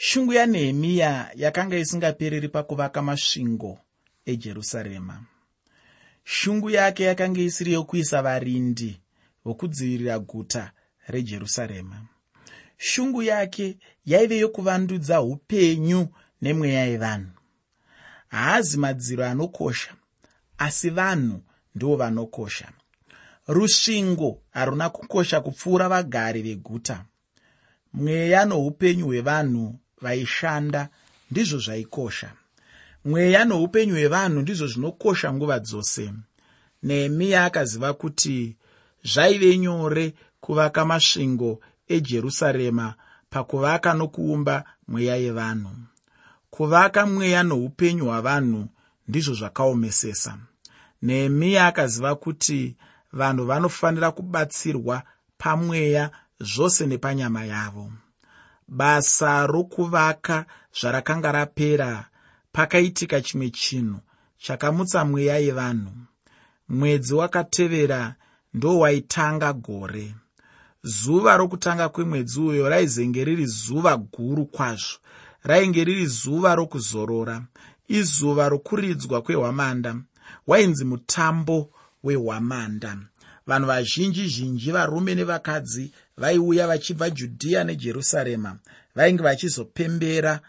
shungu yanehemiya yakanga isingapereri pakuvaka masvingo ejerusarema. Shungu yake yakanga isiri yokuisa varindi vokudzivirira guta rejerusarema. Shungu yake yaive yokuvandudza upenyu nemweya yevanhu. Haazi madziro anokosha asi vanhu ndivo vanokosha. Rusvingo haruna kukosha kupfuura vagari veguta. Mweya noupenyu hwevanhu vaishanda ndizvo zvaikosha. Mweya noupenyu hwevanhu ndizvo zvinokosha nguva dzose. Nehemiya akaziva kuti zvaive nyore kuvaka masvingo ejerusarema pakuvaka nokuumba mweya yevanhu. Kuvaka mweya noupenyu hwavanhu ndizvo zvakaomesesa. Nehemiya akaziva kuti vanhu vanofanira kubatsirwa pamweya zvose nepanyama yavo basa rokuvaka zvarakanga rapera. Pakaitika chimwe chinhu chakamutsa mweya yevanhu. Mwedzi wakatevera ndo waitanga gore. Zuva rokutanga kwemwedzi uyo raizenge riri zuva guru kwazvo. Rainge riri zuva rokuzorora. Izuva rokuridzwa kwehwamanda. Wainzi mutambo wehwamanda vanhu vazhinji zhinji varume nevakadzi vaiuya vachibva judhiya nejerusarema. Vainge vachizopembera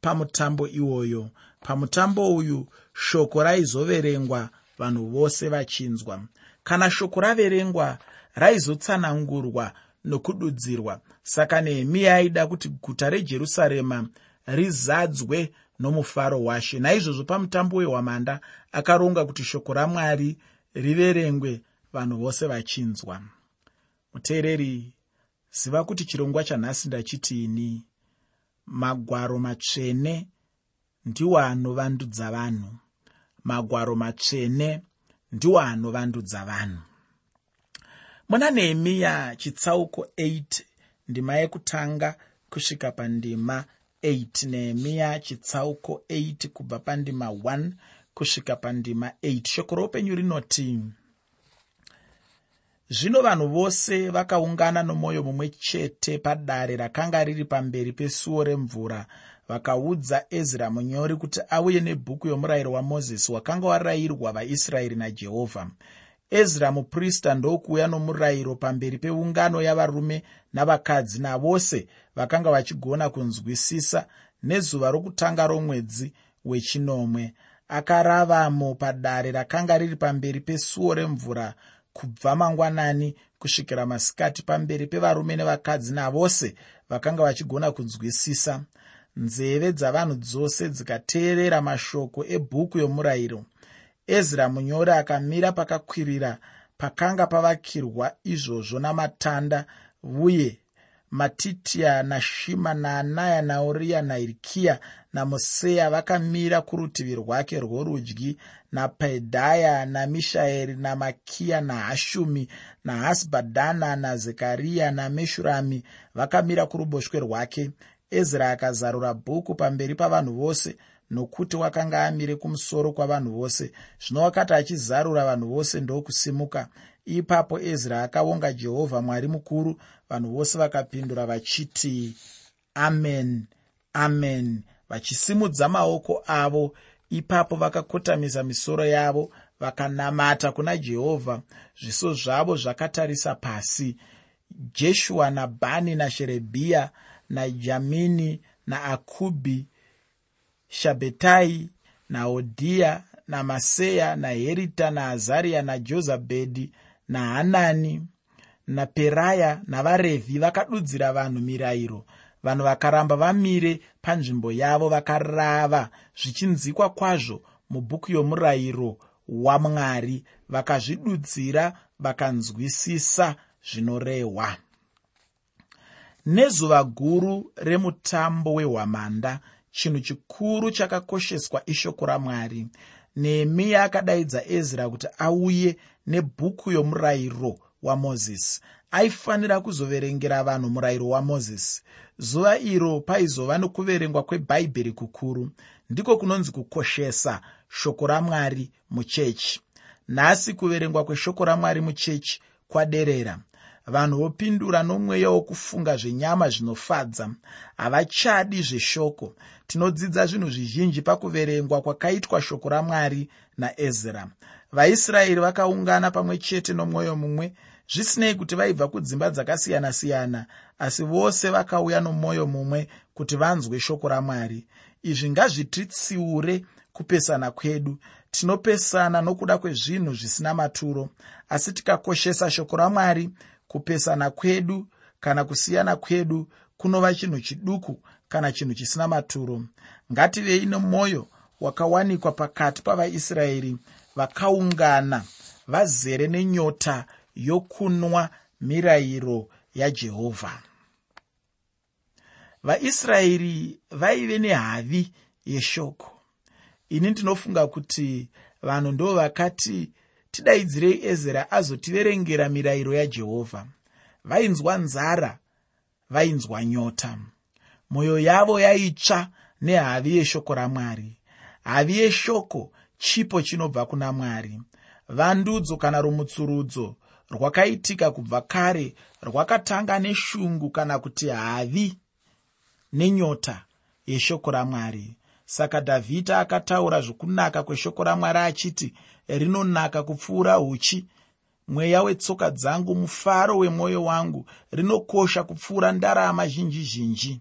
pamutambo iwoyo. Pamutambo uyu shoko raizoverengwa vanhu vose vachinzwa. Kana shoko raverengwa raizotsanangurwa nokududzirwa. Saka nehemiya aida kuti guta rejerusarema rizadzwe nomufaro washe. Naizvozvo pamutambo wehwamanda akaronga kuti shoko ramwari riverengwe vanhu vose vachinzwa. Muteereri ziva kuti chirongwa chanhasi ndachitiini magwaro matsvene ndiwo anovandudza vanhu. Magwaro matsvene ndiwo anovandudza vanhu. Muna nehemiya chitsauko 8 ndima yekutanga kusvika pandima 8 nehemiya chitsauko 8 kubva pandima 1 kusvika pandima 8 shoko roupenyu rinoti zvino vanhu vose vakaungana nomwoyo mumwe chete padare rakanga riri pamberi pesuo remvura vakaudza ezra munyori kuti auye nebhuku yomurayiro wamozisi wakanga warayirwa vaisraeri najehovha. Ezra muprista ndokuuya nomurayiro pamberi peungano yavarume navakadzi navose vakanga vachigona kunzwisisa nezuva rokutanga romwedzi wechinomwe. Akaravamo padare rakanga riri pamberi pesuo remvura kubva mangwanani kusvikira masikati pamberi pevarume nevakadzi navose vakanga vachigona kunzwisisa. Nzeve dzavanhu dzose dzikateerera mashoko ebhuku yomurayiro. Ezra munyori akamira pakakwirira pakanga pavakirwa izvozvo namatanda uye matitiya nashima naanaya nauriya nahirikiya namuseya vakamira kurutivi rwake rworudyi napedhaya namishaeri namakiya nahashumi nahasibhadhana nazekariya nameshurami vakamira kuruboshwe rwake. Ezra akazarura bhuku pamberi pavanhu vose nokuti wakanga amire kumusoro kwavanhu vose. Zvino wakati achizarura vanhu vose ndokusimuka ipapo ezra akaonga jehovha mwari mukuru vanhu vose vakapindura vachiti amen amen vachisimudza maoko avo ipapo vakakotamisa misoro yavo vakanamata kuna jehovha. Zviso zvavo zvakatarisa pasi. Jeshua nabhani nasherebhiya najamini naakubhi shabhetai nahodhiya namaseya naherita naazariya najozabhedhi nahanani naperaya navarevhi vakadudzira vanhu mirayiro vanhu vakaramba vamire panzvimbo yavo vakarava zvichinzikwa kwazvo mubhuku yomurayiro wamwari. Vakazvidudzira vakanzwisisa zvinorehwa. Nezuva guru remutambo wehwamanda chinhu chikuru chakakosheswa ishoko ramwari. Nehemiya akadaidza ezra kuti auye nebhuku yomurayiro wamozisi. Aifanira kuzoverengera vanhu murayiro wamozisi zuva iro paizova nokuverengwa kwebhaibheri kukuru ndiko kunonzi kukoshesa shoko ramwari muchechi. Nhasi kuverengwa kweshoko ramwari muchechi kwaderera. Vanhu vopindura nomweya wokufunga zvenyama zvinofadza. Havachadi zveshoko. Tinodzidza zvinhu zvizhinji pakuverengwa kwakaitwa shoko ramwari naezra. Vaisraeri vakaungana pamwe chete nomwoyo mumwe zvisinei kuti vaibva kudzimba dzakasiyana-siyana asi vose vakauya nomwoyo mumwe kuti vanzwe shoko ramwari. Izvi ngazvititsiure kupesana kwedu. Tinopesana nokuda kwezvinhu zvisina maturo asi tikakoshesa shoko ramwari kupesana kwedu kana kusiyana kwedu kunova chinhu chiduku kana chinhu chisina maturo. Ngativei nomwoyo wakawanikwa pakati pavaisraeri vakaungana vazere nenyota yokunwa mirayiro yajehovha vaisraeri vaive nehavi yeshoko. Ini ndinofunga kuti vanhu ndo vakati tidaidzirei ezera azotiverengera mirayiro yajehovha vainzwa nzara vainzwa nyota. Mwoyo yavo yaitsva nehavi yeshoko ramwari. Havi yeshoko chipo chinobva kuna mwari. Vandudzo kana rumutsurudzo rwakaitika kubva kare rwakatanga neshungu kana kuti havi nenyota yeshoko ramwari. Saka dhavhidha akataura zvokunaka kweshoko ramwari achiti rinonaka kupfuura uchi. Mweya wetsoka dzangu mufaro wemwoyo wangu rinokosha kupfuura ndarama zhinji zhinji.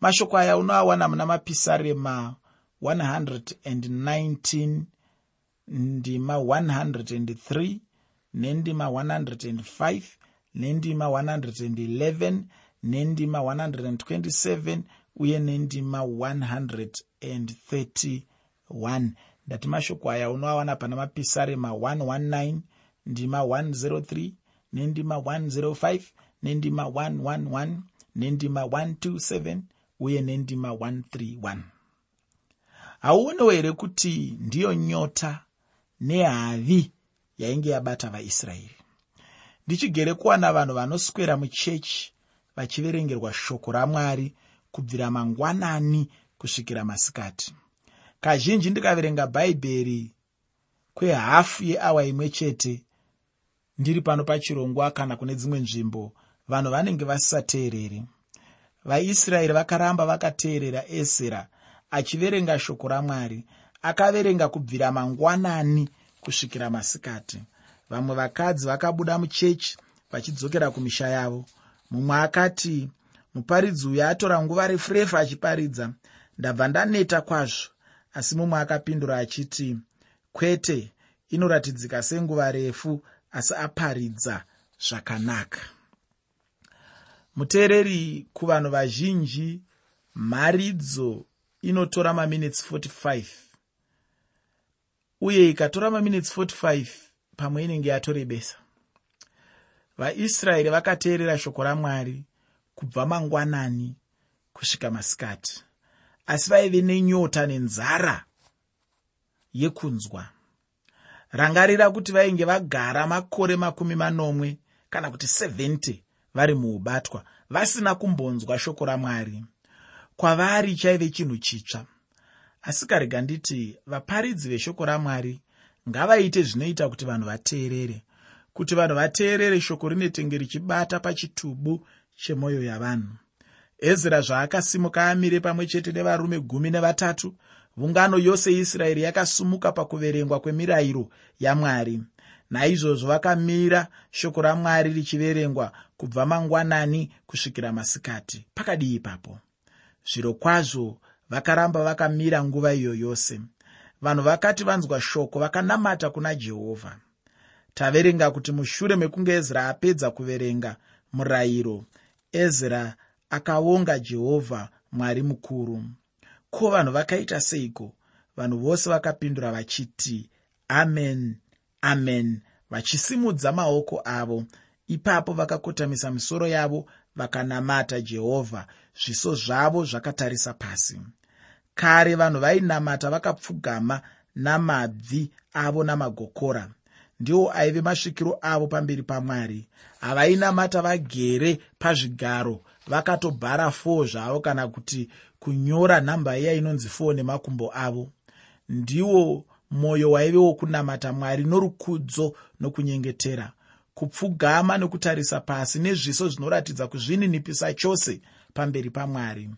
Mashoko aya unoawana muna mapisarema 119 ndima 103 nendima 105 nendima 111 nendima 127 uye nendima 131 ndati mashoko aya unoawana pana mapisarema 119 ndima 103 nendima 105 nendima 111 nendima 127 uye nendima 131 hauonewo here kuti ndiyo nyota nehavi yainge yabata vaisraeri. Ndichigere kuwana vanhu vanoswera muchechi vachiverengerwa shoko ramwari kubvira mangwanani kusvikira masikati. Kazhinji ndikaverenga bhaibheri kwehafu yeawa imwe chete ndiri pano pachirongwa kana kune dzimwe nzvimbo vanhu vanenge vasisateereri vaisraeri vakaramba vakateerera ezera achiverenga shoko ramwari akaverenga kubvira mangwanani kusvikira masikati. Vamwe vakadzi vakabuda muchechi vachidzokera kumisha yavo. Mumwe akati muparidzi uyo atora nguva refu refu achiparidza. Ndabva ndaneta kwazvo. Asi mumwe akapindura achiti kwete inoratidzika senguva refu asi aparidza zvakanaka. Muteereri kuvanhu vazhinji mharidzo inotora maminitsi 45 uye ikatora maminitsi 45 pamwe inenge yatorebesa vaisraeri vakateerera shoko ramwari kubva mangwanani kusvika masikati asi vaive nenyota nenzara yekunzwa. Rangarira kuti vainge vagara makore makumi manomwe kana kuti 70 vari muubatwa vasina kumbonzwa shoko ramwari. Kwavari chaive chinhu chitsva asi karega nditi vaparidzi veshoko ramwari ngavaite zvinoita kuti vanhu vateerere kuti vanhu vateerere shoko rinetenge richibata pachitubu chemwoyo yavanhu. Ezra zvaakasimuka amire pamwe chete nevarume gumi nevatatu vungano yose yeisraeri yakasumuka pakuverengwa kwemirayiro yamwari. Naizvozvo vakamira shoko ramwari richiverengwa kubva mangwanani kusvikira masikati. Pakadii ipapo. Zviro kwazvo vakaramba vakamira nguva iyo yose. Vanhu vakati vanzwa shoko vakanamata kuna jehovha. Taverenga kuti mushure mekunge ezra apedza kuverenga murayiro ezra akaonga jehovha mwari mukuru. Ko vanhu vakaita seiko? Vanhu vose vakapindura vachiti amen amen vachisimudza maoko avo. Ipapo vakakotamisa misoro yavo vakanamata jehovha zviso zvavo zvakatarisa pasi. Kare vanhu vainamata vakapfugama namabvi avo namagokora. Ndiwo aive masvikiro avo pamberi pamwari. Havainamata vagere pazvigaro vakatobhara 4 zvavo kana kuti kunyora nhamba iya inonzi 4 nemakumbo avo. Ndiwo mwoyo waive wokunamata mwari norukudzo nokunyengetera. Kupfugama nekutarisa pasi nezviso zvinoratidza kuzvininipisa chose pamberi pamwari.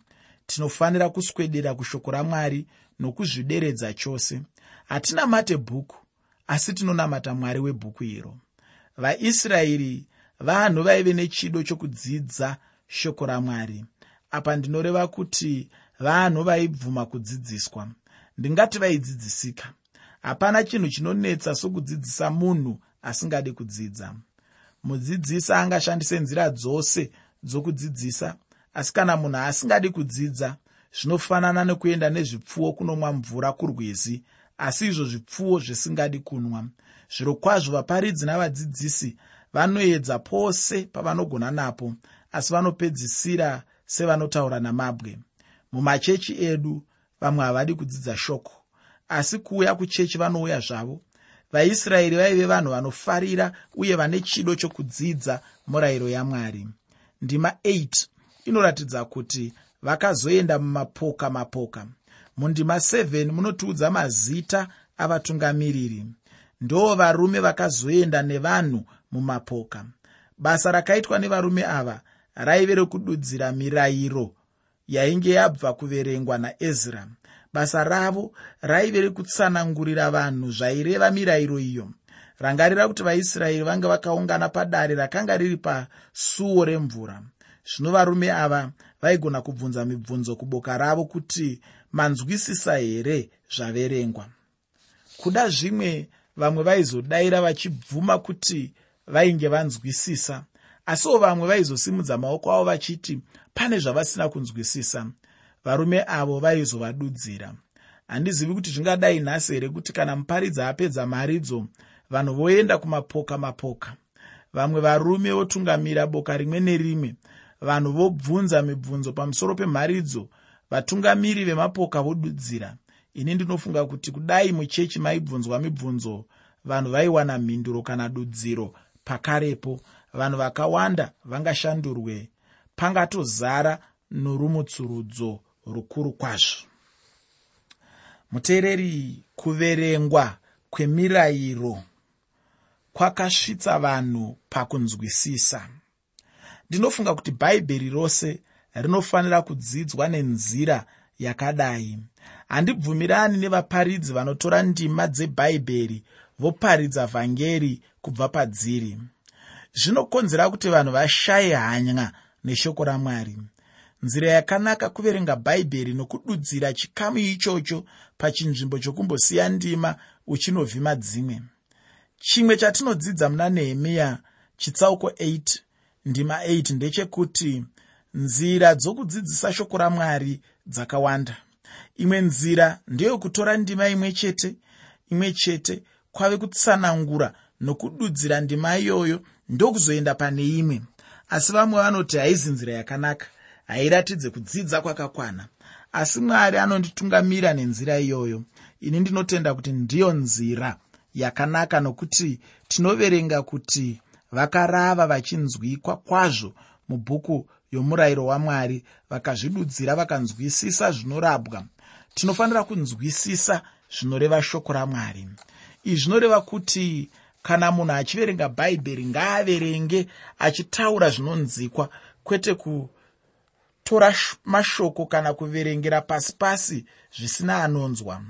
Tinofanira kuswedera kushoko ramwari nokuzvideredza chose. Hatinamate bhuku asi tinonamata mwari webhuku iro. Vaisraeri vanhu vaive nechido chokudzidza shoko ramwari. Apa ndinoreva kuti vanhu vaibvuma kudzidziswa. Ndingati vaidzidzisika hapana chinhu chinonetsa sokudzidzisa munhu asingadi kudzidza. Mudzidzisi angashandise nzira dzose dzokudzidzisa asi kana munhu asingadi kudzidza zvinofanana nekuenda nezvipfuwo kunomwa mvura kurwizi. Asi izvo zvipfuwo zvisingadi kunwa. Zviro kwazvo vaparidzi navadzidzisi vanoedza pose pavanogona napo asi vanopedzisira sevanotaura namabwe. Mumachechi edu vamwe havadi kudzidza shoko. Asi kuuya kuchechi vanouya zvavo vaisraeri vaive vanhu vanofarira uye vane chido chokudzidza murayiro yamwari. Ndima 8 inoratidza kuti vakazoenda mumapoka mapoka. Mundima 7 munotiudza mazita avatungamiriri. Ndo varume vakazoenda nevanhu mumapoka. Basa rakaitwa nevarume ava raive rekududzira mirayiro yainge yabva kuverengwa naezra. Basa ravo raive rekutsanangurira vanhu zvaireva mirayiro iyo. Rangarira kuti vaisraeri vanga vakaungana padare rakanga riri pasuo remvura zvino varume ava vaigona kubvunza mibvunzo kuboka ravo kuti manzwisisa here zvaverengwa. Kuda zvimwe vamwe vaizodayira vachibvuma kuti vainge vanzwisisa asiwo vamwe vaizosimudza maoko avo vachiti pane zvavasina kunzwisisa. Varume avo vaizovadudzira. Handizivi kuti zvingadai nhasi here kuti kana muparidzi apedza maridzo vanhu voenda kumapoka mapoka vamwe varume votungamira boka rimwe nerimwe vanhu vobvunza mibvunzo pamusoro pemharidzo vatungamiri vemapoka vodudzira. Ini ndinofunga kuti kudai muchechi maibvunzwa mibvunzo vanhu vaiwana mhinduro kana dudziro pakarepo. Vanhu vakawanda vangashandurwe pangatozara norumutsurudzo rukuru kwazvo. Muteereri kuverengwa kwemirayiro kwakasvitsa vanhu pakunzwisisa ndinofunga kuti bhaibheri rose rinofanira kudzidzwa nenzira yakadai. Handibvumirani nevaparidzi vanotora ndima dzebhaibheri voparidza vhangeri kubva padziri. Zvinokonzera kuti vanhu vashaye hanya neshoko ramwari. Nzira yakanaka kuverenga bhaibheri nokududzira chikamu ichocho pachinzvimbo chokumbosiya ndima uchinovhima dzimwe. Chimwe chatinodzidza muna nehemiya chitsauko 8 ndima 8 ndechekuti nzira dzokudzidzisa shoko ramwari dzakawanda. Imwe nzira ndeyokutora ndima imwe chete imwe chete kwave kutsanangura nokududzira ndima iyoyo ndokuzoenda pane imwe. Asi vamwe vanoti haizi nzira yakanaka hairatidze kudzidza kwakakwana. Asi mwari anonditungamira nenzira iyoyo. Ini ndinotenda kuti ndiyo nzira yakanaka nokuti tinoverenga kuti vakarava vachinzwikwa kwazvo mubhuku yomurayiro wamwari vakazvidudzira vakanzwisisa zvinorabwa. Tinofanira kunzwisisa zvinoreva shoko ramwari. Izvi zvinoreva kuti kana munhu achiverenga bhaibheri ngaaverenge achitaura zvinonzikwa kwete kutora mashoko kana kuverengera pasi pasi zvisina anonzwa.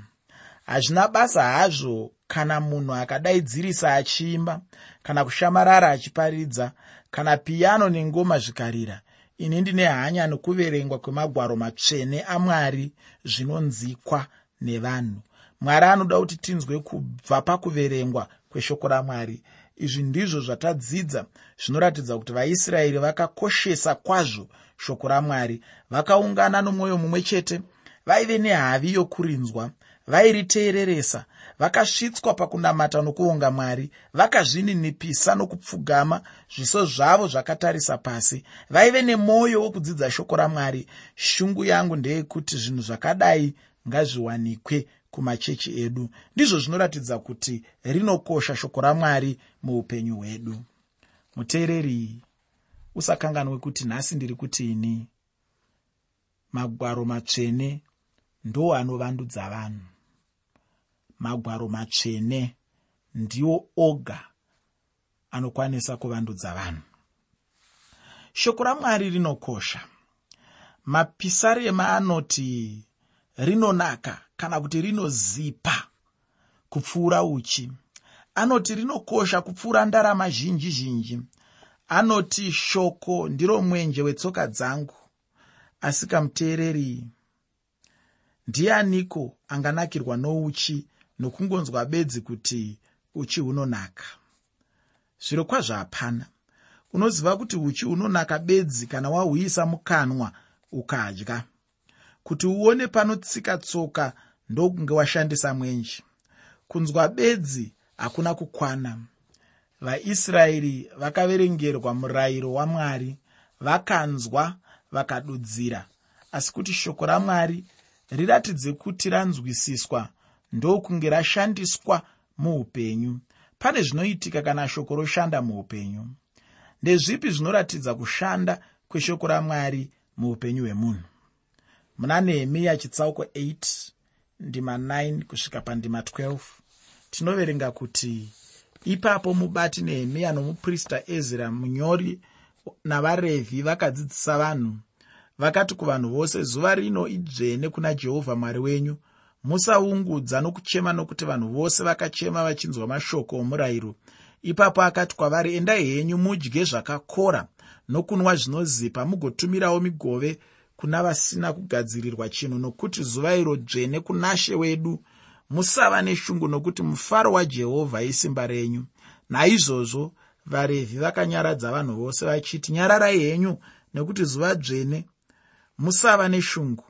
Hazvina basa hazvo kana munhu akadaidzirisa achiimba kana kushamarara achiparidza kana piyano nengoma zvikarira ini ndine hanya nokuverengwa kwemagwaro matsvene amwari zvinonzikwa nevanhu. Mwari anoda kuti tinzwe kubva pakuverengwa kweshoko ramwari. Izvi ndizvo zvatadzidza zvinoratidza kuti vaisraeri vakakoshesa kwazvo shoko ramwari. Vakaungana nomwoyo mumwe chete vaive nehavi yokurinzwa vairiteereresa vakasvitswa pakunamata nokuonga mwari vakazvininipisa nokupfugama zviso zvavo zvakatarisa pasi. Vaive nemwoyo wokudzidza shoko ramwari. Shungu yangu ndeyekuti zvinhu zvakadai ngazviwanikwe kumachechi edu. Ndizvo zvinoratidza kuti rinokosha shoko ramwari muupenyu hwedu. Muteereri usakanganwe kuti nhasi ndiri kutini magwaro matsvene ndo anovandudza vanhu magwaro matsvene ndiwo oga anokwanisa kuvandudza vanhu. Shoko ramwari rinokosha. Mapisarema anoti rinonaka kana kuti rinozipa kupfuura uchi. Anoti rinokosha kupfuura ndarama zhinji zhinji. Anoti shoko ndiro mwenje wetsoka dzangu. Asi kamuteereri ndianiko anganakirwa nouchi nokungonzwa bedzi kuti uchi hunonaka. Zviro kwazvo hapana. Unoziva kuti uchi hunonaka bedzi kana wahuisa mukanwa ukadya. Kuti uone panotsika tsoka ndokunge washandisa mwenje. Kunzwa bedzi hakuna kukwana. Vaisraeri vakaverengerwa murayiro wamwari vakanzwa vakadudzira. Asi kuti shoko ramwari riratidze kuti ranzwisiswa ndokunge rashandiswa muupenyu. Pane zvinoitika kana shoko roshanda muupenyu. Ndezvipi zvinoratidza kushanda kweshoko ramwari muupenyu hwemunhu? Muna nehemiya chitsauko 8 ndima 9 kusvika pandima 12 tinoverenga kuti ipapo mubati nehemiya nomuprista ezra munyori navarevhi vakadzidzisa vanhu. Vakati kuvanhu vose zuva rino idzvene kuna jehovha mwari wenyu musaungudza nokuchema nokuti vanhu vose vakachema vachinzwa mashoko omurayiro. Ipapo akati kwavari endai henyu mudye zvakakora nokunwa zvinozipa mugotumirawo migove kuna vasina kugadzirirwa chinhu nokuti zuva iro dzvene kunashe wedu. Musava neshungu nokuti mufaro wajehovha isimba renyu. Naizvozvo varevhi vakanyaradza vanhu vose vachiti nyararai henyu nekuti zuva dzvene musava neshungu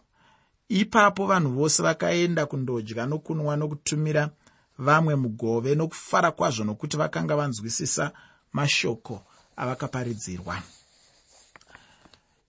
ipapo vanhu vose vakaenda kundodya nokunwa nokutumira vamwe mugove nokufara kwazvo nokuti vakanga vanzwisisa mashoko avakaparidzirwa.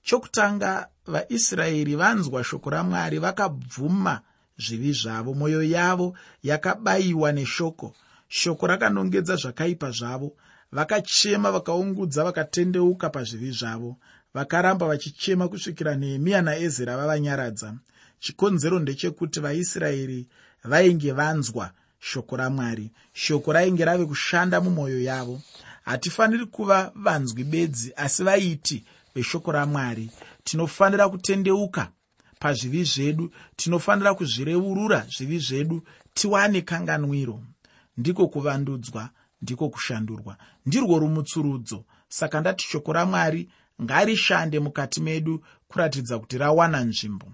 Chokutanga vaisraeri vanzwa shoko ramwari vakabvuma zvivi zvavo. Mwoyo yavo yakabayiwa neshoko. Shoko rakanongedza zvakaipa zvavo. Vakachema vakaungudza vakatendeuka pazvivi zvavo. Vakaramba vachichema kusvikira nehemiya naezera vavanyaradza chikonzero ndechekuti vaisraeri vainge vanzwa shoko ramwari. Shoko rainge rave kushanda mumwoyo yavo. Hatifaniri kuva vanzwi bedzi asi vaiti veshoko ramwari tinofanira kutendeuka pazvivi zvedu tinofanira kuzvireurura zvivi zvedu tiwane kanganwiro. Ndiko kuvandudzwa ndiko kushandurwa. Ndirwo rumutsurudzo. Saka ndati shoko ramwari ngarishande mukati medu kuratidza kuti rawana nzvimbo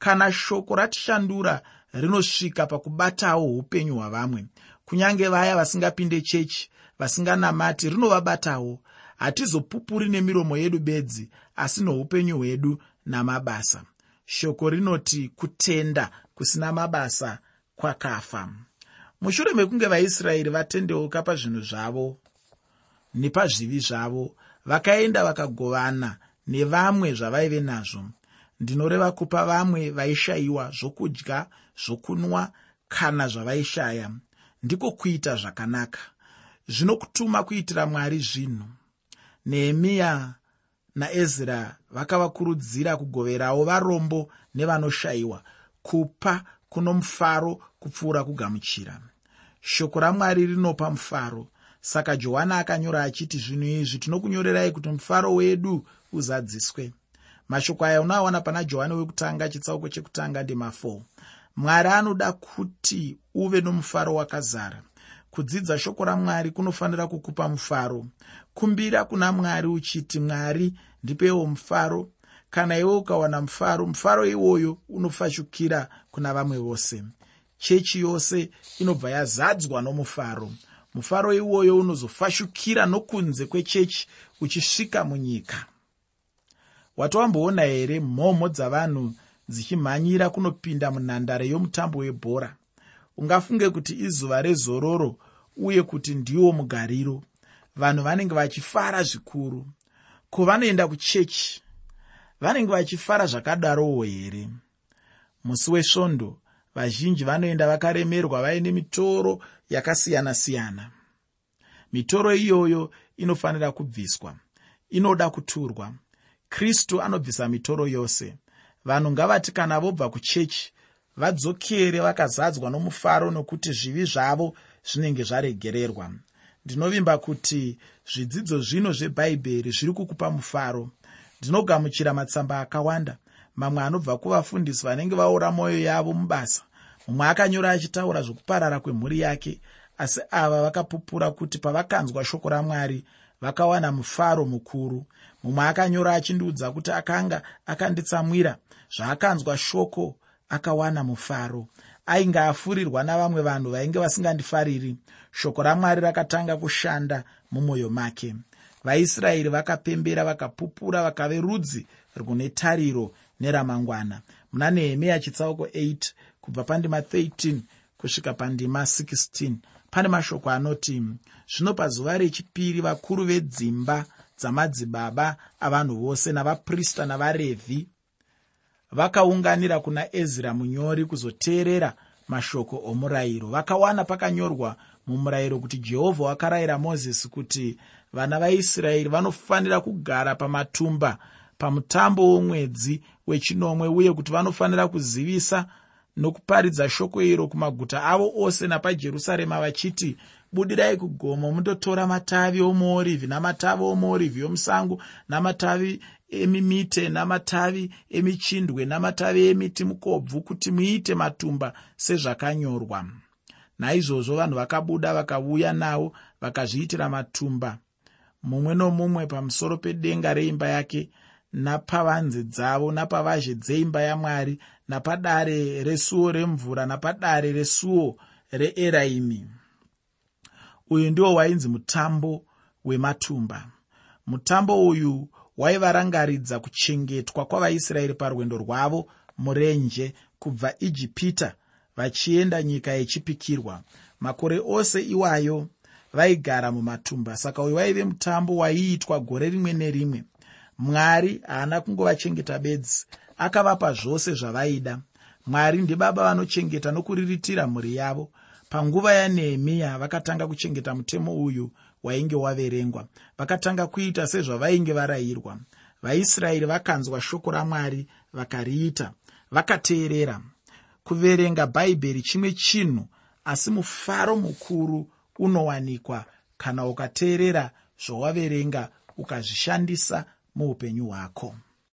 kana shoko ratishandura rinosvika pakubatawo upenyu hwavamwe. Kunyange vaya vasingapinde chechi vasinganamati rinovabatawo. Hatizopupuri nemiromo yedu bedzi asi noupenyu hwedu namabasa. Shoko rinoti kutenda kusina mabasa kwakafa. Mushure mekunge vaisraeri vatendeuka pazvinhu zvavo nepazvivi zvavo vakaenda vakagovana nevamwe zvavaive nazvo ndinoreva kupa vamwe vaishayiwa zvokudya zvokunwa kana zvavaishaya. Ndiko kuita zvakanaka. Zvinokutuma kuitira mwari zvinhu. Nehemiya naezra vakavakurudzira kugoverawo varombo nevanoshayiwa kupa kuno mufaro kupfuura kugamuchira. Shoko ramwari rinopa mufaro. Saka johani akanyora achiti zvinhu izvi tinokunyorerai kuti mufaro wedu uzadziswe mashoko aya unoawana pana johani wekutanga chitsauko chekutanga ndima 4 mwari anoda kuti uve nomufaro wakazara. Kudzidza shoko ramwari kunofanira kukupa mufaro. Kumbira kuna mwari uchiti mwari ndipewo mufaro. Kana iwe ukawana mufaro mufaro iwoyo unofashukira kuna vamwe vose. Chechi yose inobva yazadzwa nomufaro. Mufaro iwoyo unozofashukira nokunze kwechechi uchisvika munyika watowamboona here mhomho dzavanhu dzichimhanyira kunopinda munhandare yomutambo webhora? Ungafunge kuti izuva rezororo uye kuti ndiwo mugariro vanhu vanenge vachifara zvikuru. Kuvanoenda kuchechi vanenge vachifara zvakadarowo here? Musi wesvondo vazhinji vanoenda vakaremerwa vaine mitoro yakasiyana-siyana. Mitoro iyoyo inofanira kubviswa inoda kuturwa kristu anobvisa mitoro yose. Vanhu ngavati kana vobva kuchechi vadzokere vakazadzwa nomufaro nokuti zvivi zvavo zvinenge zvaregererwa. Ndinovimba kuti zvidzidzo zvino zvebhaibheri zviri kukupa mufaro. Ndinogamuchira matsamba akawanda. Mamwe anobva kuvafundisi vanenge vaora mwoyo yavo mubasa mumwe akanyora achitaura zvokuparara kwemhuri yake asi ava vakapupura kuti pavakanzwa shoko ramwari vakawana mufaro mukuru mumwe akanyora achindiudza kuti akanga akanditsamwira. Zvaakanzwa shoko akawana mufaro. Ainge afurirwa navamwe vanhu vainge vasingandifariri. Shoko ramwari rakatanga kushanda mumwoyo make. Vaisraeri vakapembera vakapupura vakave rudzi rwune tariro neramangwana. Muna nehemiya chitsauko 8 kubva pandima 13 kusvika pandima 16 pane mashoko anoti zvino pazuva rechipiri vakuru vedzimba dzamadzibaba avanhu vose navaprista navarevhi vakaunganira kuna ezra munyori kuzoteerera mashoko omurayiro. Vakawana pakanyorwa mumurayiro kuti jehovha wakarayira mozisi kuti vana vaisraeri vanofanira kugara pamatumba pamutambo womwedzi wechinomwe uye kuti vanofanira kuzivisa nokuparidza shoko iro kumaguta avo ose napajerusarema vachiti budirai kugomo mundotora matavi omuorivhi namatavi omuorivhi yomusango namatavi emimite namatavi emichindwe namatavi emiti mukobvu kuti muite matumba sezvakanyorwa. Naizvozvo vanhu vakabuda vakauya nawo vakazviitira matumba. Mumwe nomumwe pamusoro pedenga reimba yake napavanze dzavo napavazhe dzeimba yamwari napadare resuo remvura napadare resuo reeraimi. Uyu ndiwo wainzi mutambo wematumba. Mutambo uyu waivarangaridza kuchengetwa kwavaisraeri parwendo rwavo murenje kubva ijipita vachienda nyika yechipikirwa. Makore ose iwayo vaigara mumatumba saka uyu waive mutambo waiitwa gore rimwe nerimwe. Mwari haana kungovachengeta bedzi akavapa zvose zvavaida. Mwari ndibaba vanochengeta nokuriritira mhuri yavo. Panguva yanehemiya vakatanga kuchengeta mutemo uyu wainge waverengwa. Vakatanga kuita sezvavainge varayirwa. Vaisraeri vakanzwa shoko ramwari vakariita. Vakateerera. Kuverenga bhaibheri chimwe chinhu asi mufaro mukuru unowanikwa. Kana ukateerera zvawaverenga ukazvishandisa muupenyu hwako